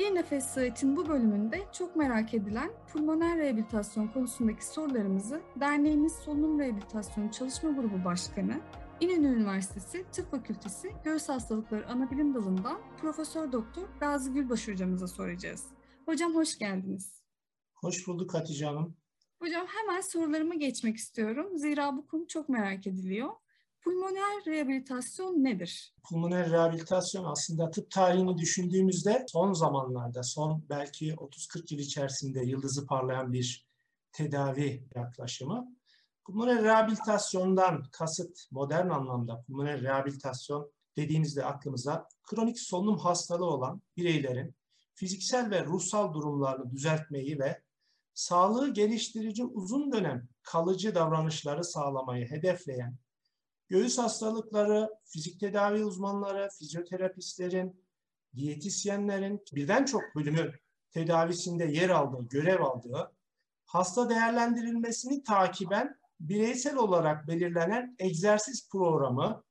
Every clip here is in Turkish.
Bir Nefes Sığıç'ın bu bölümünde çok merak edilen pulmoner rehabilitasyon konusundaki sorularımızı derneğimiz Solunum Rehabilitasyonu Çalışma Grubu Başkanı, İnönü Üniversitesi Tıp Fakültesi Göğüs Hastalıkları Anabilim Dalı'ndan Profesör Doktor Gazi Gülbaş hocamıza soracağız. Hocam hoş geldiniz. Hoş bulduk Hatice Hanım. Hocam hemen sorularıma geçmek istiyorum. Zira bu konu çok merak ediliyor. Pulmoner rehabilitasyon nedir? Pulmoner rehabilitasyon aslında tıp tarihini düşündüğümüzde son zamanlarda, son belki 30-40 yıl içerisinde yıldızı parlayan bir tedavi yaklaşımı. Pulmoner rehabilitasyondan kasıt modern anlamda pulmoner rehabilitasyon dediğimizde aklımıza kronik solunum hastalığı olan bireylerin fiziksel ve ruhsal durumlarını düzeltmeyi ve sağlığı geliştirici uzun dönem kalıcı davranışları sağlamayı hedefleyen göğüs hastalıkları, fizik tedavi uzmanları, fizyoterapistlerin, diyetisyenlerin birden çok bölümü tedavisinde yer aldığı, görev aldığı, hasta değerlendirilmesini takiben bireysel olarak belirlenen egzersiz programı,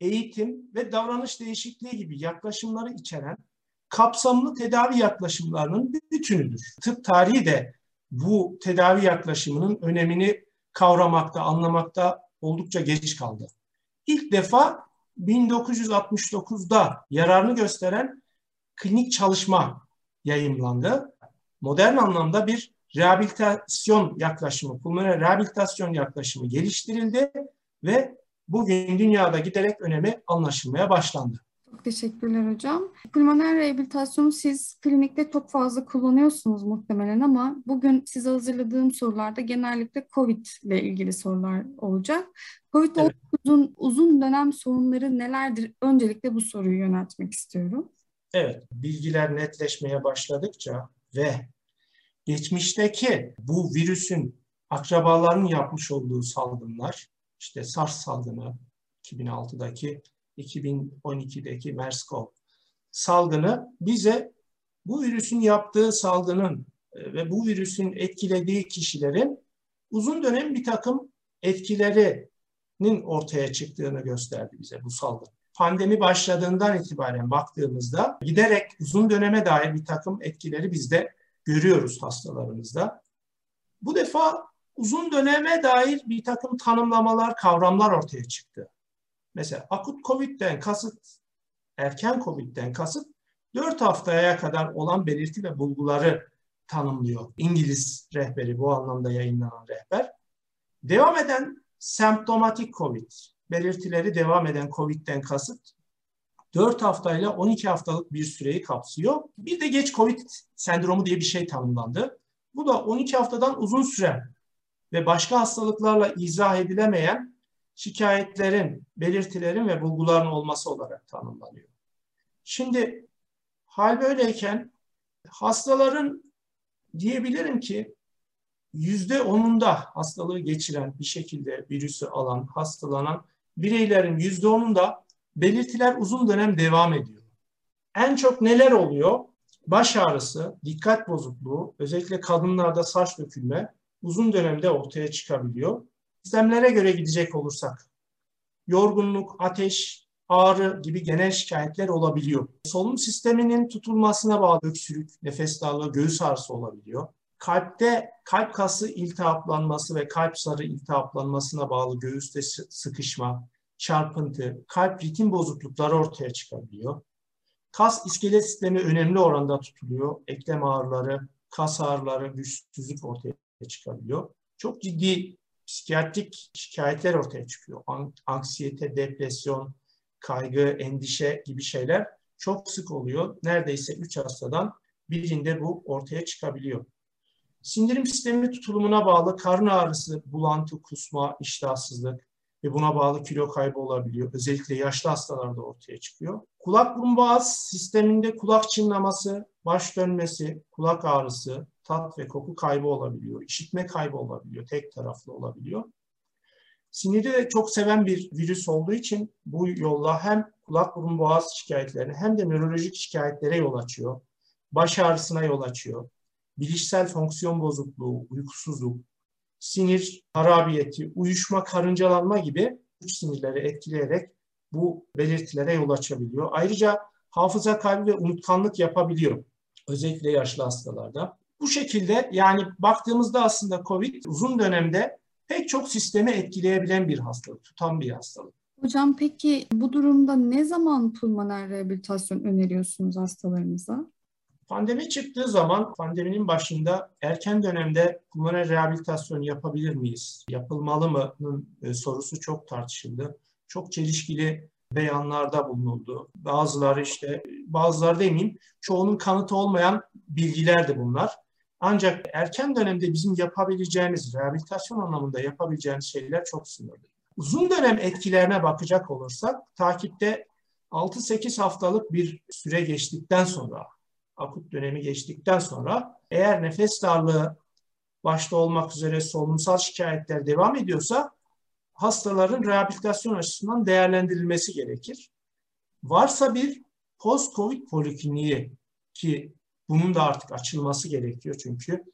eğitim ve davranış değişikliği gibi yaklaşımları içeren kapsamlı tedavi yaklaşımlarının bütünüdür. Tıp tarihi de bu tedavi yaklaşımının önemini kavramakta, anlamakta oldukça geç kaldı. İlk defa 1969'da yararını gösteren klinik çalışma yayımlandı. Modern anlamda bir rehabilitasyon yaklaşımı, pulmoner rehabilitasyon yaklaşımı geliştirildi ve bugün dünyada giderek önemi anlaşılmaya başlandı. Çok teşekkürler hocam. Pulmoner rehabilitasyonu siz klinikte çok fazla kullanıyorsunuz muhtemelen ama bugün size hazırladığım sorularda genellikle COVID ile ilgili sorular olacak. COVID-19'un evet. uzun dönem sorunları nelerdir? Öncelikle bu soruyu yöneltmek istiyorum. Evet, bilgiler netleşmeye başladıkça ve geçmişteki bu virüsün akrabalarının yapmış olduğu salgınlar, işte SARS salgını 2006'daki 2012'deki MERS-CoV salgını bize bu virüsün yaptığı salgının e, ve bu virüsün etkilediği kişilerin uzun dönem bir takım etkilerinin ortaya çıktığını gösterdi bize bu salgın. Pandemi başladığından itibaren baktığımızda giderek uzun döneme dair bir takım etkileri biz de görüyoruz hastalarımızda. Bu defa uzun döneme dair bir takım tanımlamalar, kavramlar ortaya çıktı. Mesela akut COVID'den kasıt, erken COVID'den kasıt 4 haftaya kadar olan belirti ve bulguları tanımlıyor. İngiliz rehberi bu anlamda yayınlanan rehber. Devam eden semptomatik COVID, belirtileri devam eden COVID'den kasıt 4 haftayla 12 haftalık bir süreyi kapsıyor. Bir de geç COVID sendromu diye bir şey tanımlandı. Bu da 12 haftadan uzun süren ve başka hastalıklarla izah edilemeyen şikayetlerin, belirtilerin ve bulguların olması olarak tanımlanıyor. Şimdi hal böyleyken hastaların diyebilirim ki yüzde onunda hastalığı geçiren bir şekilde virüsü alan, hastalanan bireylerin yüzde onunda belirtiler uzun dönem devam ediyor. En çok neler oluyor? Baş ağrısı, dikkat bozukluğu, özellikle kadınlarda saç dökülme uzun dönemde ortaya çıkabiliyor. Sistemlere göre gidecek olursak yorgunluk, ateş, ağrı gibi genel şikayetler olabiliyor. Solunum sisteminin tutulmasına bağlı öksürük, nefes darlığı, göğüs ağrısı olabiliyor. Kalpte kalp kası iltihaplanması ve kalp sarı iltihaplanmasına bağlı göğüste sıkışma, çarpıntı, kalp ritim bozuklukları ortaya çıkabiliyor. Kas iskelet sistemi önemli oranda tutuluyor. Eklem ağrıları, kas ağrıları, güçsüzlük ortaya çıkabiliyor. Çok ciddi psikiyatrik şikayetler ortaya çıkıyor. Anksiyete, depresyon, kaygı, endişe gibi şeyler çok sık oluyor. Neredeyse 3 hastadan birinde bu ortaya çıkabiliyor. Sindirim sistemi tutulumuna bağlı karın ağrısı, bulantı, kusma, iştahsızlık ve buna bağlı kilo kaybı olabiliyor. Özellikle yaşlı hastalarda ortaya çıkıyor. Kulak burun boğaz sisteminde kulak çınlaması, baş dönmesi, kulak ağrısı, tat ve koku kaybı olabiliyor, işitme kaybı olabiliyor, tek taraflı olabiliyor. Siniri de çok seven bir virüs olduğu için bu yolla hem kulak burun boğaz şikayetlerine hem de nörolojik şikayetlere yol açıyor. Baş ağrısına yol açıyor. Bilişsel fonksiyon bozukluğu, uykusuzluk, sinir harabiyeti, uyuşma, karıncalanma gibi uç sinirleri etkileyerek bu belirtilere yol açabiliyor. Ayrıca hafıza kaybı ve unutkanlık yapabiliyor. Özellikle yaşlı hastalarda. Bu şekilde yani baktığımızda aslında COVID uzun dönemde pek çok sistemi etkileyebilen bir hastalık, tutan bir hastalık. Hocam peki bu durumda ne zaman pulmoner rehabilitasyon öneriyorsunuz hastalarınıza? Pandemi çıktığı zaman pandeminin başında erken dönemde pulmoner rehabilitasyon yapabilir miyiz? Yapılmalı mı'nın e, sorusu çok tartışıldı. Çok çelişkili beyanlarda bulunuldu. Bazıları işte bazıları demeyeyim çoğunun kanıtı olmayan bilgilerdi bunlar. Ancak erken dönemde bizim yapabileceğimiz, rehabilitasyon anlamında yapabileceğimiz şeyler çok sınırlı. Uzun dönem etkilerine bakacak olursak takipte 6-8 haftalık bir süre geçtikten sonra, akut dönemi geçtikten sonra eğer nefes darlığı başta olmak üzere solunumsal şikayetler devam ediyorsa hastaların rehabilitasyon açısından değerlendirilmesi gerekir. Varsa bir post-covid polikliniği ki bunun da artık açılması gerekiyor çünkü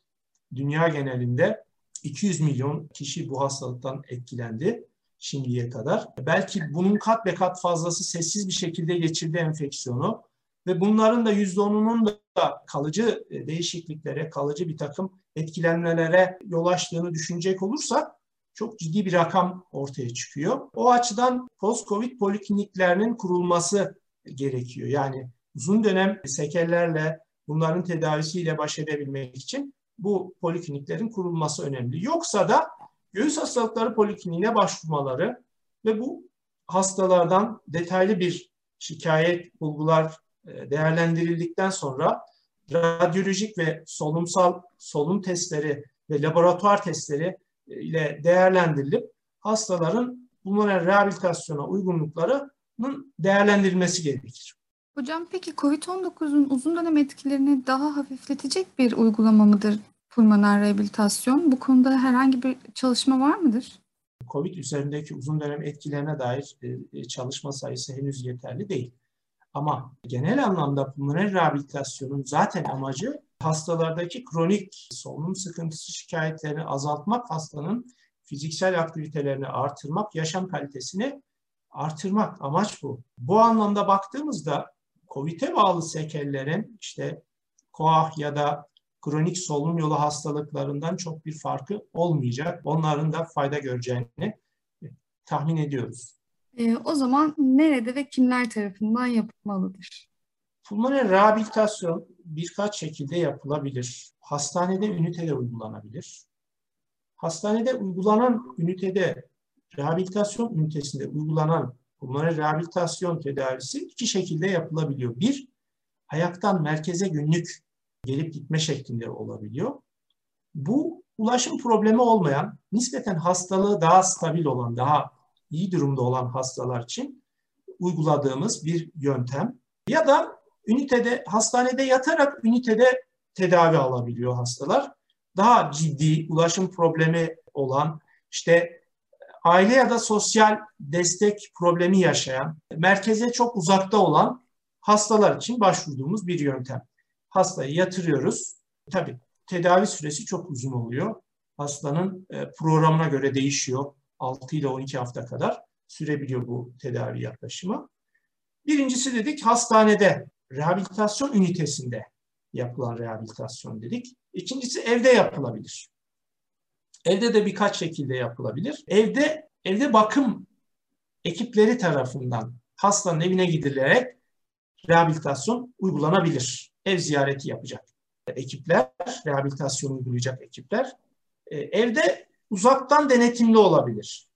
dünya genelinde 200 milyon kişi bu hastalıktan etkilendi şimdiye kadar. Belki bunun kat be kat fazlası sessiz bir şekilde geçirdi enfeksiyonu ve bunların da %10'unun da kalıcı e, değişikliklere, kalıcı bir takım etkilenmelere yol açtığını düşünecek olursak çok ciddi bir rakam ortaya çıkıyor. O açıdan post-covid polikliniklerinin kurulması gerekiyor. Yani uzun dönem sekellerle bunların tedavisiyle baş edebilmek için bu polikliniklerin kurulması önemli. Yoksa da göğüs hastalıkları polikliniğine başvurmaları ve bu hastalardan detaylı bir şikayet bulgular e, değerlendirildikten sonra radyolojik ve solunumsal solunum testleri ve laboratuvar testleri e, ile değerlendirilip hastaların pulmoner rehabilitasyona uygunluklarının değerlendirilmesi gerekir. Hocam peki COVID-19'un uzun dönem etkilerini daha hafifletecek bir uygulama mıdır pulmoner rehabilitasyon? Bu konuda herhangi bir çalışma var mıdır? COVID üzerindeki uzun dönem etkilerine dair e, e, çalışma sayısı henüz yeterli değil. Ama genel anlamda pulmoner rehabilitasyonun zaten amacı hastalardaki kronik solunum sıkıntısı şikayetlerini azaltmak, hastanın fiziksel aktivitelerini artırmak, yaşam kalitesini artırmak amaç bu. Bu anlamda baktığımızda COVID'e bağlı sekellerin işte koah ya da kronik solunum yolu hastalıklarından çok bir farkı olmayacak. Onların da fayda göreceğini tahmin ediyoruz. E, o zaman nerede ve kimler tarafından yapılmalıdır? Pulmoner rehabilitasyon birkaç şekilde yapılabilir. Hastanede ünitede uygulanabilir. Hastanede uygulanan ünitede, rehabilitasyon ünitesinde uygulanan pulmoner rehabilitasyon tedavisi iki şekilde yapılabiliyor. Bir, ayaktan merkeze günlük gelip gitme şeklinde olabiliyor. Bu ulaşım problemi olmayan, nispeten hastalığı daha stabil olan, daha iyi durumda olan hastalar için uyguladığımız bir yöntem. Ya da ünitede, hastanede yatarak ünitede tedavi alabiliyor hastalar. Daha ciddi ulaşım problemi olan, işte aile ya da sosyal destek problemi yaşayan, merkeze çok uzakta olan hastalar için başvurduğumuz bir yöntem. Hastayı yatırıyoruz. Tabii tedavi süresi çok uzun oluyor. Hastanın e, programına göre değişiyor. 6 ile 12 hafta kadar sürebiliyor bu tedavi yaklaşımı. Birincisi dedik hastanede, rehabilitasyon ünitesinde yapılan rehabilitasyon dedik. İkincisi evde yapılabilir. Evde de birkaç şekilde yapılabilir. Evde evde bakım ekipleri tarafından hastanın evine gidilerek rehabilitasyon uygulanabilir. Ev ziyareti yapacak ekipler, rehabilitasyon uygulayacak ekipler. E, evde uzaktan denetimli olabilir.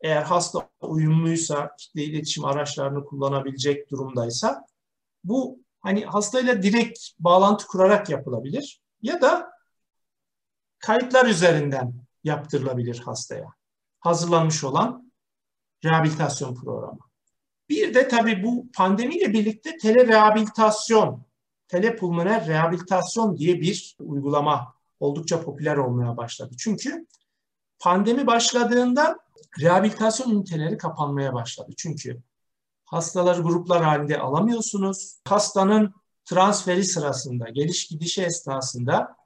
Eğer hasta uyumluysa, kitle iletişim araçlarını kullanabilecek durumdaysa bu hani hastayla direkt bağlantı kurarak yapılabilir ya da kayıtlar üzerinden yaptırılabilir hastaya. Hazırlanmış olan rehabilitasyon programı. Bir de tabii bu pandemiyle birlikte telerehabilitasyon, telepulmoner rehabilitasyon diye bir uygulama oldukça popüler olmaya başladı. Çünkü pandemi başladığında rehabilitasyon üniteleri kapanmaya başladı. Çünkü hastaları gruplar halinde alamıyorsunuz. Hastanın transferi sırasında, geliş gidişi esnasında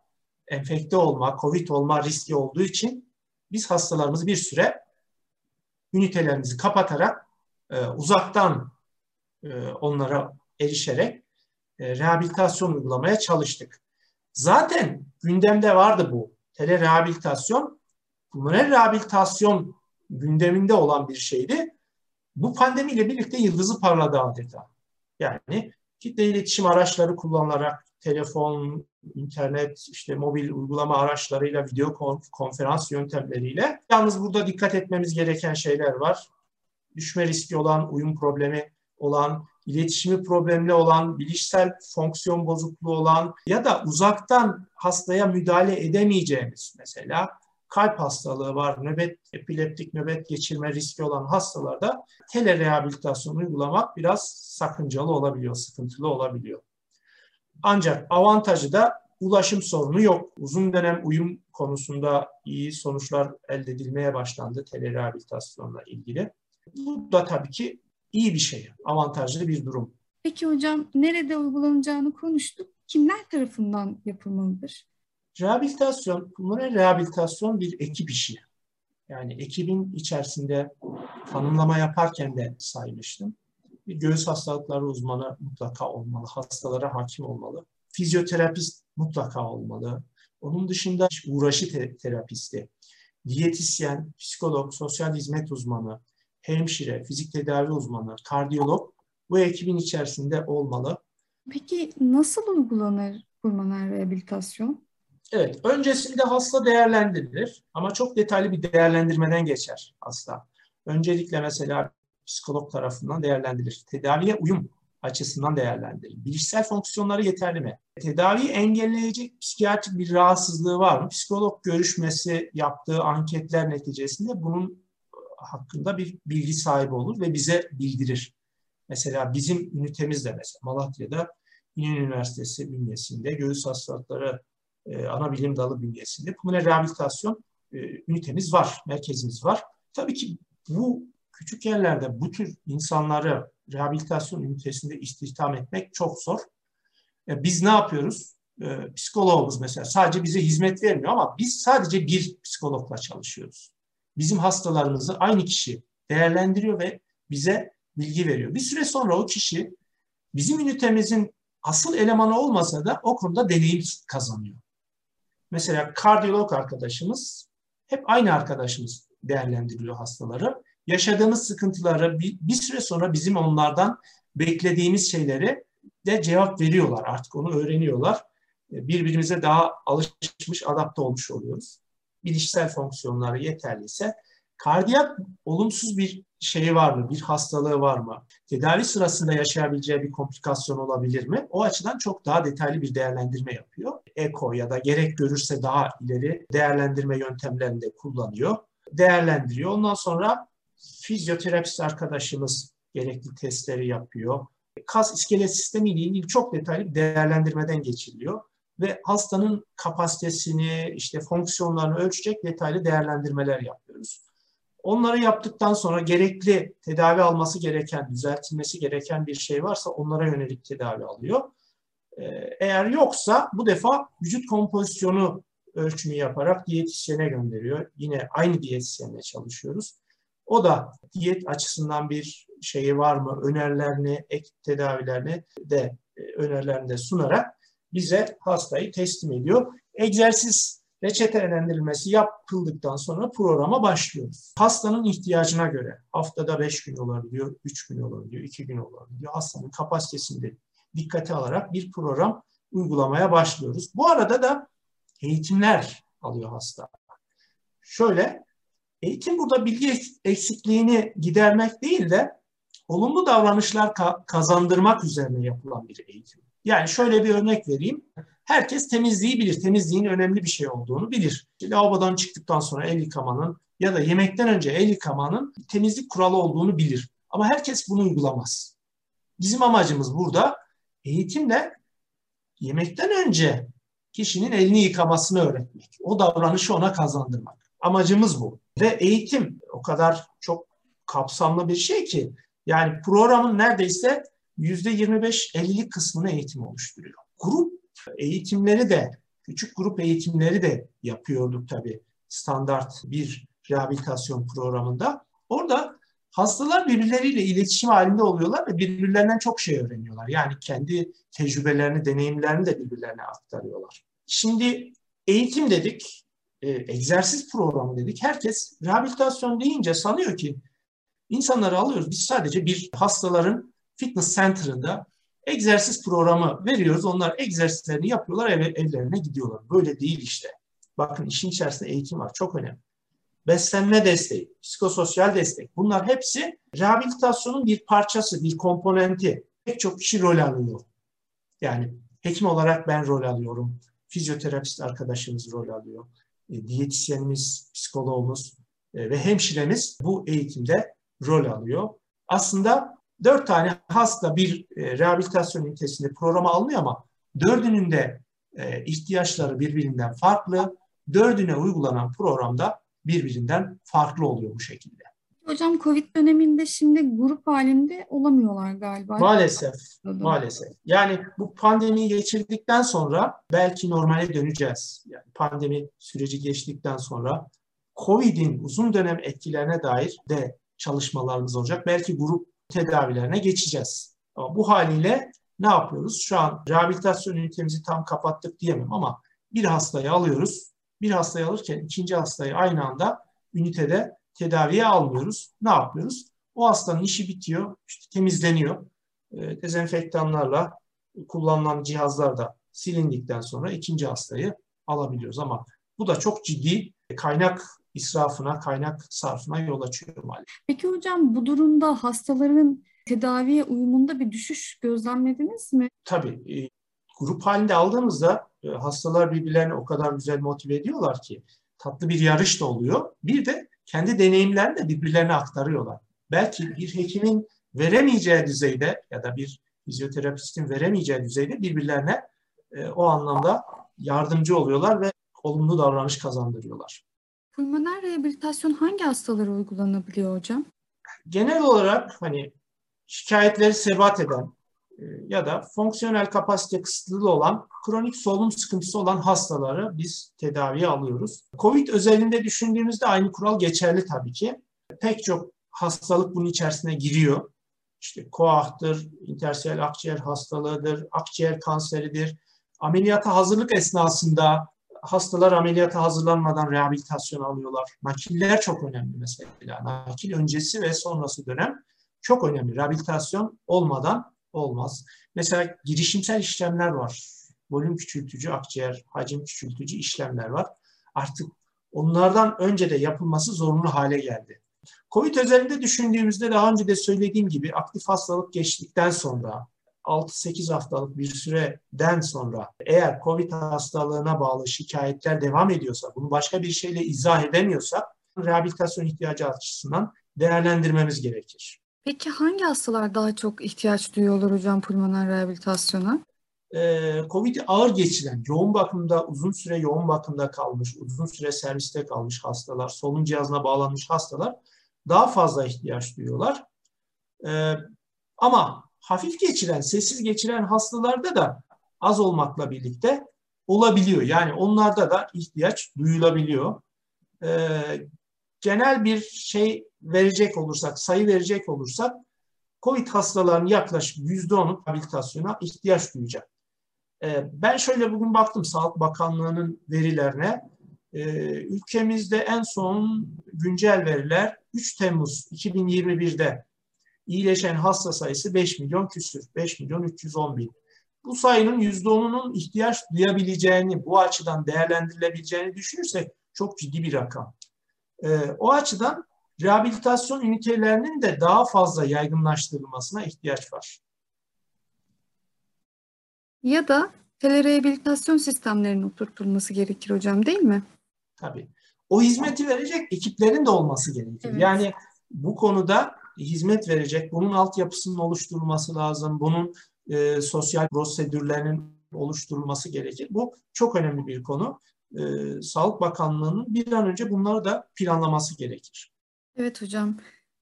enfekte olma, COVID olma riski olduğu için biz hastalarımızı bir süre ünitelerimizi kapatarak e, uzaktan e, onlara erişerek e, rehabilitasyon uygulamaya çalıştık. Zaten gündemde vardı bu. Tele rehabilitasyon, pulmoner rehabilitasyon gündeminde olan bir şeydi. Bu pandemiyle birlikte yıldızı parladı adeta. Yani kitle iletişim araçları kullanılarak telefon, internet, işte mobil uygulama araçlarıyla, video konferans yöntemleriyle. Yalnız burada dikkat etmemiz gereken şeyler var. Düşme riski olan, uyum problemi olan, iletişimi problemli olan, bilişsel fonksiyon bozukluğu olan ya da uzaktan hastaya müdahale edemeyeceğimiz mesela kalp hastalığı var, nöbet, epileptik nöbet geçirme riski olan hastalarda telerehabilitasyon uygulamak biraz sakıncalı olabiliyor, sıkıntılı olabiliyor. Ancak avantajı da ulaşım sorunu yok. Uzun dönem uyum konusunda iyi sonuçlar elde edilmeye başlandı telerehabilitasyonla ilgili. Bu da tabii ki iyi bir şey, avantajlı bir durum. Peki hocam nerede uygulanacağını konuştuk. Kimler tarafından yapılmalıdır? Rehabilitasyon, pulmoner rehabilitasyon bir ekip işi. Yani ekibin içerisinde tanımlama yaparken de saymıştım. Bir göğüs hastalıkları uzmanı mutlaka olmalı, hastalara hakim olmalı. Fizyoterapist mutlaka olmalı. Onun dışında uğraşı te- terapisti, diyetisyen, psikolog, sosyal hizmet uzmanı, hemşire, fizik tedavi uzmanı, kardiyolog bu ekibin içerisinde olmalı. Peki nasıl uygulanır pulmoner rehabilitasyon? Evet, öncesinde hasta değerlendirilir ama çok detaylı bir değerlendirmeden geçer hasta. Öncelikle mesela psikolog tarafından değerlendirilir. Tedaviye uyum açısından değerlendirilir. Bilişsel fonksiyonları yeterli mi? Tedaviyi engelleyecek psikiyatrik bir rahatsızlığı var mı? Psikolog görüşmesi yaptığı anketler neticesinde bunun hakkında bir bilgi sahibi olur ve bize bildirir. Mesela bizim ünitemizde mesela Malatya'da İnönü Üniversitesi bünyesinde göğüs hastalıkları e, ana bilim dalı bünyesinde pulmoner rehabilitasyon e, ünitemiz var, merkezimiz var. Tabii ki bu küçük yerlerde bu tür insanları rehabilitasyon ünitesinde istihdam etmek çok zor. E, biz ne yapıyoruz? E, psikologumuz mesela sadece bize hizmet vermiyor ama biz sadece bir psikologla çalışıyoruz. Bizim hastalarımızı aynı kişi değerlendiriyor ve bize bilgi veriyor. Bir süre sonra o kişi bizim ünitemizin asıl elemanı olmasa da o konuda deneyim kazanıyor. Mesela kardiyolog arkadaşımız hep aynı arkadaşımız değerlendiriliyor hastaları. Yaşadığımız sıkıntıları bir, bir süre sonra bizim onlardan beklediğimiz şeyleri de cevap veriyorlar. Artık onu öğreniyorlar. Birbirimize daha alışmış, adapte olmuş oluyoruz. Bilişsel fonksiyonları yeterliyse kardiyak olumsuz bir şeyi var mı? Bir hastalığı var mı? Tedavi sırasında yaşayabileceği bir komplikasyon olabilir mi? O açıdan çok daha detaylı bir değerlendirme yapıyor. Eko ya da gerek görürse daha ileri değerlendirme yöntemlerini de kullanıyor. Değerlendiriyor. Ondan sonra fizyoterapist arkadaşımız gerekli testleri yapıyor. Kas iskelet sistemi ile ilgili çok detaylı bir değerlendirmeden geçiliyor ve hastanın kapasitesini, işte fonksiyonlarını ölçecek detaylı değerlendirmeler yapıyoruz. Onları yaptıktan sonra gerekli tedavi alması gereken, düzeltilmesi gereken bir şey varsa onlara yönelik tedavi alıyor. Ee, eğer yoksa bu defa vücut kompozisyonu ölçümü yaparak diyetisyene gönderiyor. Yine aynı diyetisyenle çalışıyoruz. O da diyet açısından bir şeyi var mı, önerilerini, ek tedavilerini de e, önerilerini de sunarak bize hastayı teslim ediyor. Egzersiz reçetelendirilmesi yapıldıktan sonra programa başlıyoruz. Hastanın ihtiyacına göre haftada 5 gün olabiliyor, 3 gün olabiliyor, 2 gün olabiliyor. Hastanın kapasitesini dikkate alarak bir program uygulamaya başlıyoruz. Bu arada da eğitimler alıyor hasta. Şöyle, eğitim burada bilgi eksikliğini gidermek değil de olumlu davranışlar kazandırmak üzerine yapılan bir eğitim. Yani şöyle bir örnek vereyim. Herkes temizliği bilir. Temizliğin önemli bir şey olduğunu bilir. Lavabodan çıktıktan sonra el yıkamanın ya da yemekten önce el yıkamanın temizlik kuralı olduğunu bilir. Ama herkes bunu uygulamaz. Bizim amacımız burada eğitimle yemekten önce kişinin elini yıkamasını öğretmek. O davranışı ona kazandırmak. Amacımız bu. Ve eğitim o kadar çok kapsamlı bir şey ki yani programın neredeyse %25-50'lik kısmını eğitim oluşturuyor. Grup eğitimleri de, küçük grup eğitimleri de yapıyorduk tabii standart bir rehabilitasyon programında. Orada hastalar birbirleriyle iletişim halinde oluyorlar ve birbirlerinden çok şey öğreniyorlar. Yani kendi tecrübelerini, deneyimlerini de birbirlerine aktarıyorlar. Şimdi eğitim dedik, e, egzersiz programı dedik. Herkes rehabilitasyon deyince sanıyor ki insanları alıyoruz. Biz sadece bir hastaların fitness center'ında egzersiz programı veriyoruz. Onlar egzersizlerini yapıyorlar, ev, evlerine gidiyorlar. Böyle değil işte. Bakın işin içerisinde eğitim var. Çok önemli. Beslenme desteği, psikososyal destek. Bunlar hepsi rehabilitasyonun bir parçası, bir komponenti. Pek çok kişi rol alıyor. Yani hekim olarak ben rol alıyorum. Fizyoterapist arkadaşımız rol alıyor. E, diyetisyenimiz, psikologumuz e, ve hemşiremiz bu eğitimde rol alıyor. Aslında dört tane hasta bir e, rehabilitasyon ünitesinde programa alınıyor ama dördünün de ihtiyaçları birbirinden farklı. Dördüne uygulanan programda birbirinden farklı oluyor bu şekilde. Hocam Covid döneminde şimdi grup halinde olamıyorlar galiba. Maalesef, maalesef. Yani bu pandemiyi geçirdikten sonra belki normale döneceğiz. Yani pandemi süreci geçtikten sonra Covid'in uzun dönem etkilerine dair de çalışmalarımız olacak. Belki grup tedavilerine geçeceğiz. Ama bu haliyle ne yapıyoruz? Şu an rehabilitasyon ünitemizi tam kapattık diyemem ama bir hastayı alıyoruz. Bir hastayı alırken ikinci hastayı aynı anda ünitede tedaviye almıyoruz. Ne yapıyoruz? O hastanın işi bitiyor, işte temizleniyor. E, dezenfektanlarla kullanılan cihazlar da silindikten sonra ikinci hastayı alabiliyoruz ama bu da çok ciddi kaynak israfına, kaynak sarfına yol açıyor maalesef. Peki hocam bu durumda hastaların tedaviye uyumunda bir düşüş gözlemlediniz mi? Tabii. E, grup halinde aldığımızda e, hastalar birbirlerini o kadar güzel motive ediyorlar ki tatlı bir yarış da oluyor. Bir de kendi deneyimlerini de birbirlerine aktarıyorlar. Belki bir hekimin veremeyeceği düzeyde ya da bir fizyoterapistin veremeyeceği düzeyde birbirlerine e, o anlamda yardımcı oluyorlar ve olumlu davranış kazandırıyorlar. Pulmoner rehabilitasyon hangi hastalara uygulanabiliyor hocam? Genel olarak hani şikayetleri sebat eden ya da fonksiyonel kapasite kısıtlı olan kronik solunum sıkıntısı olan hastaları biz tedaviye alıyoruz. Covid özelinde düşündüğümüzde aynı kural geçerli tabii ki. Pek çok hastalık bunun içerisine giriyor. İşte koahtır, intersiyel akciğer hastalığıdır, akciğer kanseridir. Ameliyata hazırlık esnasında hastalar ameliyata hazırlanmadan rehabilitasyon alıyorlar. Nakiller çok önemli mesela. Nakil öncesi ve sonrası dönem çok önemli. Rehabilitasyon olmadan olmaz. Mesela girişimsel işlemler var. Volüm küçültücü, akciğer, hacim küçültücü işlemler var. Artık onlardan önce de yapılması zorunlu hale geldi. Covid özelinde düşündüğümüzde daha önce de söylediğim gibi aktif hastalık geçtikten sonra 6-8 haftalık bir süreden sonra eğer COVID hastalığına bağlı şikayetler devam ediyorsa, bunu başka bir şeyle izah edemiyorsa rehabilitasyon ihtiyacı açısından değerlendirmemiz gerekir. Peki hangi hastalar daha çok ihtiyaç duyuyorlar hocam pulmoner rehabilitasyona? Ee, Covid'i ağır geçiren, yoğun bakımda, uzun süre yoğun bakımda kalmış, uzun süre serviste kalmış hastalar, solunum cihazına bağlanmış hastalar daha fazla ihtiyaç duyuyorlar. Ee, ama hafif geçiren, sessiz geçiren hastalarda da az olmakla birlikte olabiliyor. Yani onlarda da ihtiyaç duyulabiliyor. Ee, genel bir şey verecek olursak, sayı verecek olursak COVID hastalarının yaklaşık %10'u rehabilitasyona ihtiyaç duyacak. Ee, ben şöyle bugün baktım Sağlık Bakanlığı'nın verilerine. Ee, ülkemizde en son güncel veriler 3 Temmuz 2021'de iyileşen hasta sayısı 5 milyon küsür. 5 milyon 310 bin. Bu sayının %10'unun ihtiyaç duyabileceğini, bu açıdan değerlendirilebileceğini düşünürsek çok ciddi bir rakam. Ee, o açıdan rehabilitasyon ünitelerinin de daha fazla yaygınlaştırılmasına ihtiyaç var. Ya da telerehabilitasyon sistemlerinin oturtulması gerekir hocam değil mi? Tabii. O hizmeti verecek ekiplerin de olması gerekir. Evet. Yani bu konuda hizmet verecek, bunun altyapısının oluşturulması lazım, bunun e, sosyal prosedürlerinin oluşturulması gerekir. Bu çok önemli bir konu. E, Sağlık Bakanlığı'nın bir an önce bunları da planlaması gerekir. Evet hocam.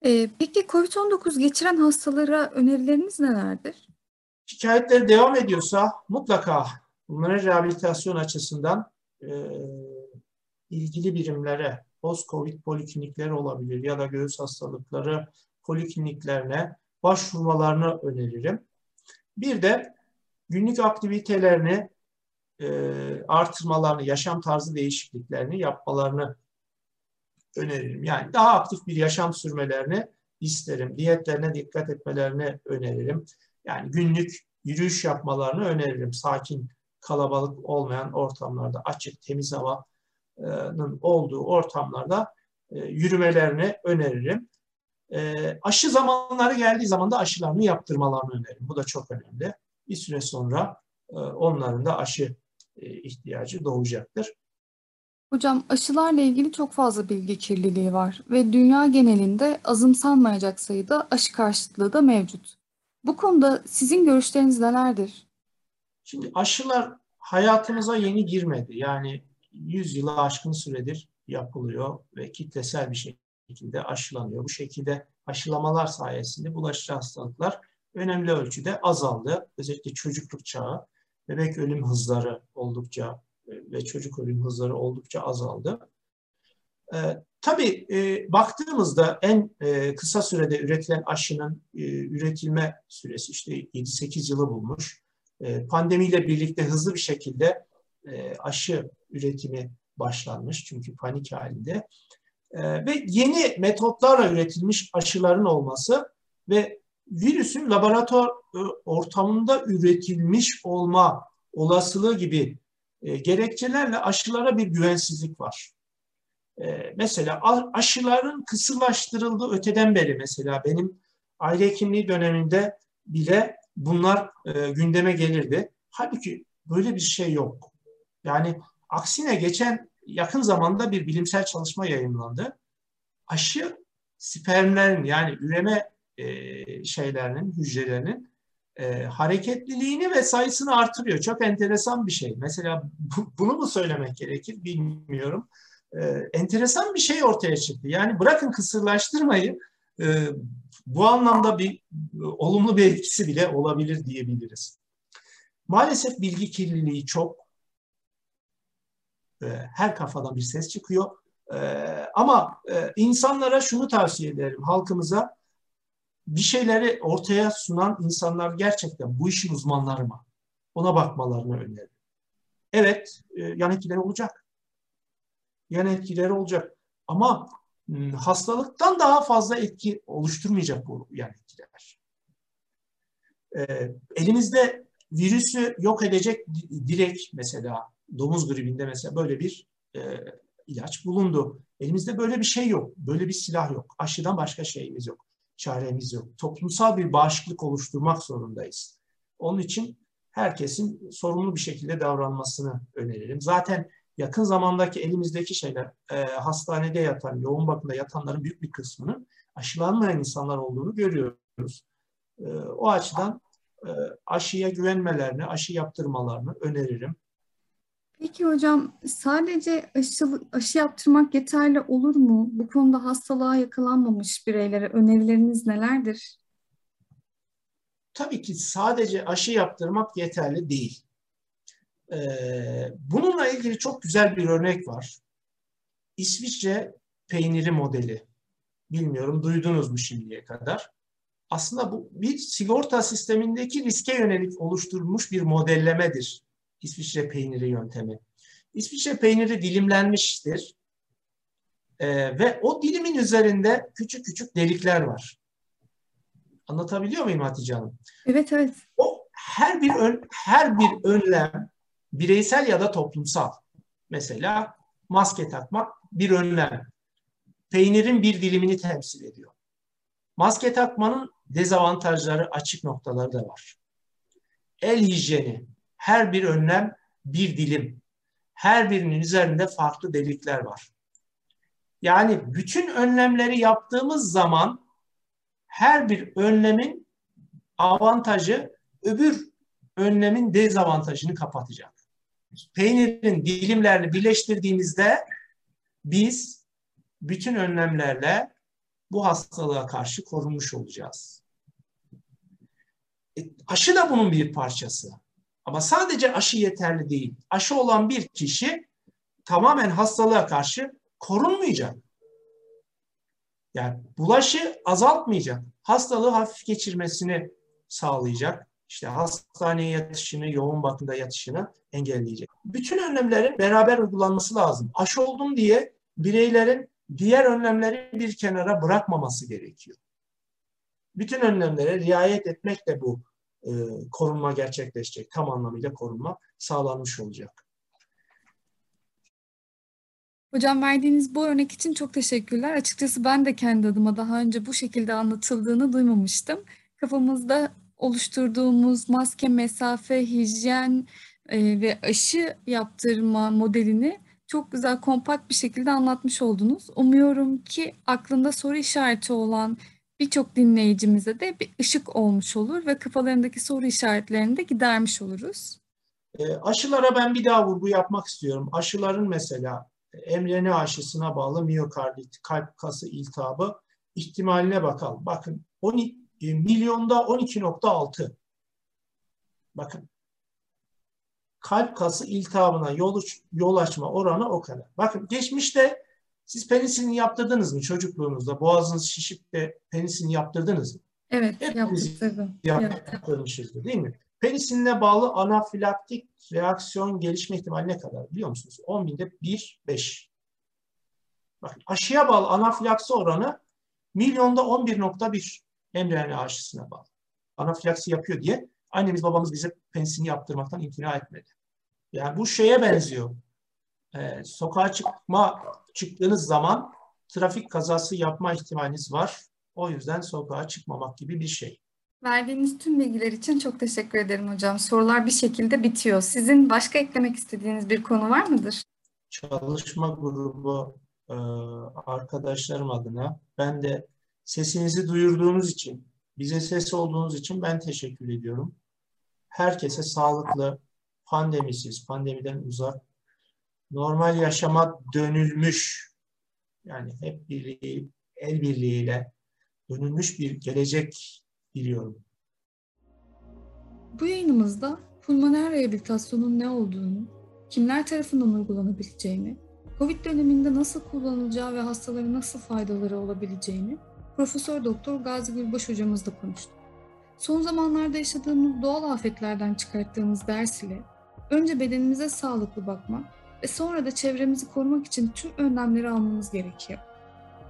E, peki COVID-19 geçiren hastalara önerileriniz nelerdir? Şikayetleri devam ediyorsa mutlaka bunların rehabilitasyon açısından e, ilgili birimlere, post-COVID poliklinikleri olabilir ya da göğüs hastalıkları polikliniklerine başvurmalarını öneririm. Bir de günlük aktivitelerini e, artırmalarını, yaşam tarzı değişikliklerini yapmalarını öneririm. Yani daha aktif bir yaşam sürmelerini isterim. Diyetlerine dikkat etmelerini öneririm. Yani günlük yürüyüş yapmalarını öneririm. Sakin, kalabalık olmayan ortamlarda, açık, temiz havanın olduğu ortamlarda e, yürümelerini öneririm. E, aşı zamanları geldiği zaman da aşılarını yaptırmalarını öneririm. Bu da çok önemli. Bir süre sonra onların da aşı ihtiyacı doğacaktır. Hocam aşılarla ilgili çok fazla bilgi kirliliği var ve dünya genelinde azımsanmayacak sayıda aşı karşıtlığı da mevcut. Bu konuda sizin görüşleriniz nelerdir? Şimdi aşılar hayatımıza yeni girmedi. Yani 100 yılı aşkın süredir yapılıyor ve kitlesel bir şekilde aşılanıyor. Bu şekilde aşılamalar sayesinde bulaşıcı hastalıklar önemli ölçüde azaldı. Özellikle çocukluk çağı, bebek ölüm hızları oldukça ve çocuk ölüm hızları oldukça azaldı. E, tabii e, baktığımızda en e, kısa sürede üretilen aşının e, üretilme süresi işte 7-8 yılı bulmuş. E, pandemiyle birlikte hızlı bir şekilde e, aşı üretimi başlanmış çünkü panik halinde. E, ve yeni metotlarla üretilmiş aşıların olması ve virüsün laboratuvar e, ortamında üretilmiş olma olasılığı gibi e, gerekçelerle aşılara bir güvensizlik var. E, mesela aşıların kısırlaştırıldığı öteden beri mesela benim aile hekimliği döneminde bile bunlar e, gündeme gelirdi. Halbuki böyle bir şey yok. Yani aksine geçen yakın zamanda bir bilimsel çalışma yayınlandı. Aşı spermlerin yani üreme e, şeylerinin, hücrelerinin e, hareketliliğini ve sayısını artırıyor. Çok enteresan bir şey. Mesela bu, bunu mu söylemek gerekir bilmiyorum. E, enteresan bir şey ortaya çıktı. Yani bırakın kısırlaştırmayı e, bu anlamda bir olumlu bir etkisi bile olabilir diyebiliriz. Maalesef bilgi kirliliği çok. E, her kafadan bir ses çıkıyor. E, ama e, insanlara şunu tavsiye ederim halkımıza bir şeyleri ortaya sunan insanlar gerçekten bu işin uzmanları mı? Ona bakmalarını öneririm. Evet, e, yan etkileri olacak. Yan etkileri olacak. Ama ıı, hastalıktan daha fazla etki oluşturmayacak bu yan etkiler. E, elimizde virüsü yok edecek direkt mesela domuz gribinde mesela böyle bir e, ilaç bulundu. Elimizde böyle bir şey yok. Böyle bir silah yok. Aşıdan başka şeyimiz yok çaremiz yok. Toplumsal bir bağışıklık oluşturmak zorundayız. Onun için herkesin sorumlu bir şekilde davranmasını öneririm. Zaten yakın zamandaki elimizdeki şeyler e, hastanede yatan, yoğun bakımda yatanların büyük bir kısmının aşılanmayan insanlar olduğunu görüyoruz. E, o açıdan e, aşıya güvenmelerini, aşı yaptırmalarını öneririm. Peki hocam sadece aşı, aşı yaptırmak yeterli olur mu? Bu konuda hastalığa yakalanmamış bireylere önerileriniz nelerdir? Tabii ki sadece aşı yaptırmak yeterli değil. Ee, bununla ilgili çok güzel bir örnek var. İsviçre peyniri modeli. Bilmiyorum duydunuz mu şimdiye kadar? Aslında bu bir sigorta sistemindeki riske yönelik oluşturulmuş bir modellemedir İsviçre peyniri yöntemi. İsviçre peyniri dilimlenmiştir. Ee, ve o dilimin üzerinde küçük küçük delikler var. Anlatabiliyor muyum Hatice Hanım? Evet, evet. O her bir ön, her bir önlem bireysel ya da toplumsal. Mesela maske takmak bir önlem. Peynirin bir dilimini temsil ediyor. Maske takmanın dezavantajları, açık noktaları da var. El hijyeni, her bir önlem bir dilim. Her birinin üzerinde farklı delikler var. Yani bütün önlemleri yaptığımız zaman her bir önlemin avantajı öbür önlemin dezavantajını kapatacak. Peynirin dilimlerini birleştirdiğimizde biz bütün önlemlerle bu hastalığa karşı korunmuş olacağız. E, aşı da bunun bir parçası. Ama sadece aşı yeterli değil. Aşı olan bir kişi tamamen hastalığa karşı korunmayacak. Yani bulaşı azaltmayacak. Hastalığı hafif geçirmesini sağlayacak. İşte hastaneye yatışını, yoğun bakımda yatışını engelleyecek. Bütün önlemlerin beraber uygulanması lazım. Aşı oldum diye bireylerin diğer önlemleri bir kenara bırakmaması gerekiyor. Bütün önlemlere riayet etmekle bu e, korunma gerçekleşecek. Tam anlamıyla korunma sağlanmış olacak. Hocam verdiğiniz bu örnek için çok teşekkürler. Açıkçası ben de kendi adıma daha önce bu şekilde anlatıldığını duymamıştım. Kafamızda oluşturduğumuz maske, mesafe, hijyen e, ve aşı yaptırma modelini çok güzel, kompakt bir şekilde anlatmış oldunuz. Umuyorum ki aklında soru işareti olan birçok dinleyicimize de bir ışık olmuş olur ve kafalarındaki soru işaretlerini de gidermiş oluruz. E, aşılara ben bir daha vurgu yapmak istiyorum. Aşıların mesela mRNA aşısına bağlı miyokardit, kalp kası iltihabı ihtimaline bakalım. Bakın 12, e, milyonda 12.6. Bakın kalp kası iltihabına yol, yol açma oranı o kadar. Bakın geçmişte siz penisilin yaptırdınız mı çocukluğunuzda? Boğazınız şişip de penisilin yaptırdınız mı? Evet, yaptık. Yaptırmışızdır değil mi? Penisiline bağlı anafilaktik reaksiyon gelişme ihtimali ne kadar biliyor musunuz? 10 binde 1, 5. Bakın aşıya bağlı anafilaksi oranı milyonda 11.1 mRNA aşısına bağlı. Anafilaksi yapıyor diye annemiz babamız bize penisilini yaptırmaktan imtina etmedi. Yani bu şeye benziyor. Ee, sokağa çıkma çıktığınız zaman trafik kazası yapma ihtimaliniz var. O yüzden sokağa çıkmamak gibi bir şey. Verdiğiniz tüm bilgiler için çok teşekkür ederim hocam. Sorular bir şekilde bitiyor. Sizin başka eklemek istediğiniz bir konu var mıdır? Çalışma grubu e, arkadaşlarım adına ben de sesinizi duyurduğunuz için, bize ses olduğunuz için ben teşekkür ediyorum. Herkese sağlıklı, pandemisiz, pandemiden uzak, normal yaşama dönülmüş, yani hep birliği, el birliğiyle dönülmüş bir gelecek diliyorum. Bu yayınımızda pulmoner rehabilitasyonun ne olduğunu, kimler tarafından uygulanabileceğini, COVID döneminde nasıl kullanılacağı ve hastalara nasıl faydaları olabileceğini Profesör Doktor Gazi Gülbaş hocamızla konuştuk. Son zamanlarda yaşadığımız doğal afetlerden çıkarttığımız ders ile önce bedenimize sağlıklı bakmak ve sonra da çevremizi korumak için tüm önlemleri almamız gerekiyor.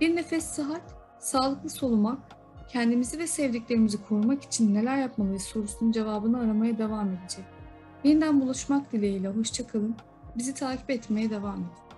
Bir nefes sıhhat, sağlıklı solumak, kendimizi ve sevdiklerimizi korumak için neler yapmalıyız sorusunun cevabını aramaya devam edecek. Yeniden buluşmak dileğiyle hoşçakalın, bizi takip etmeye devam edin.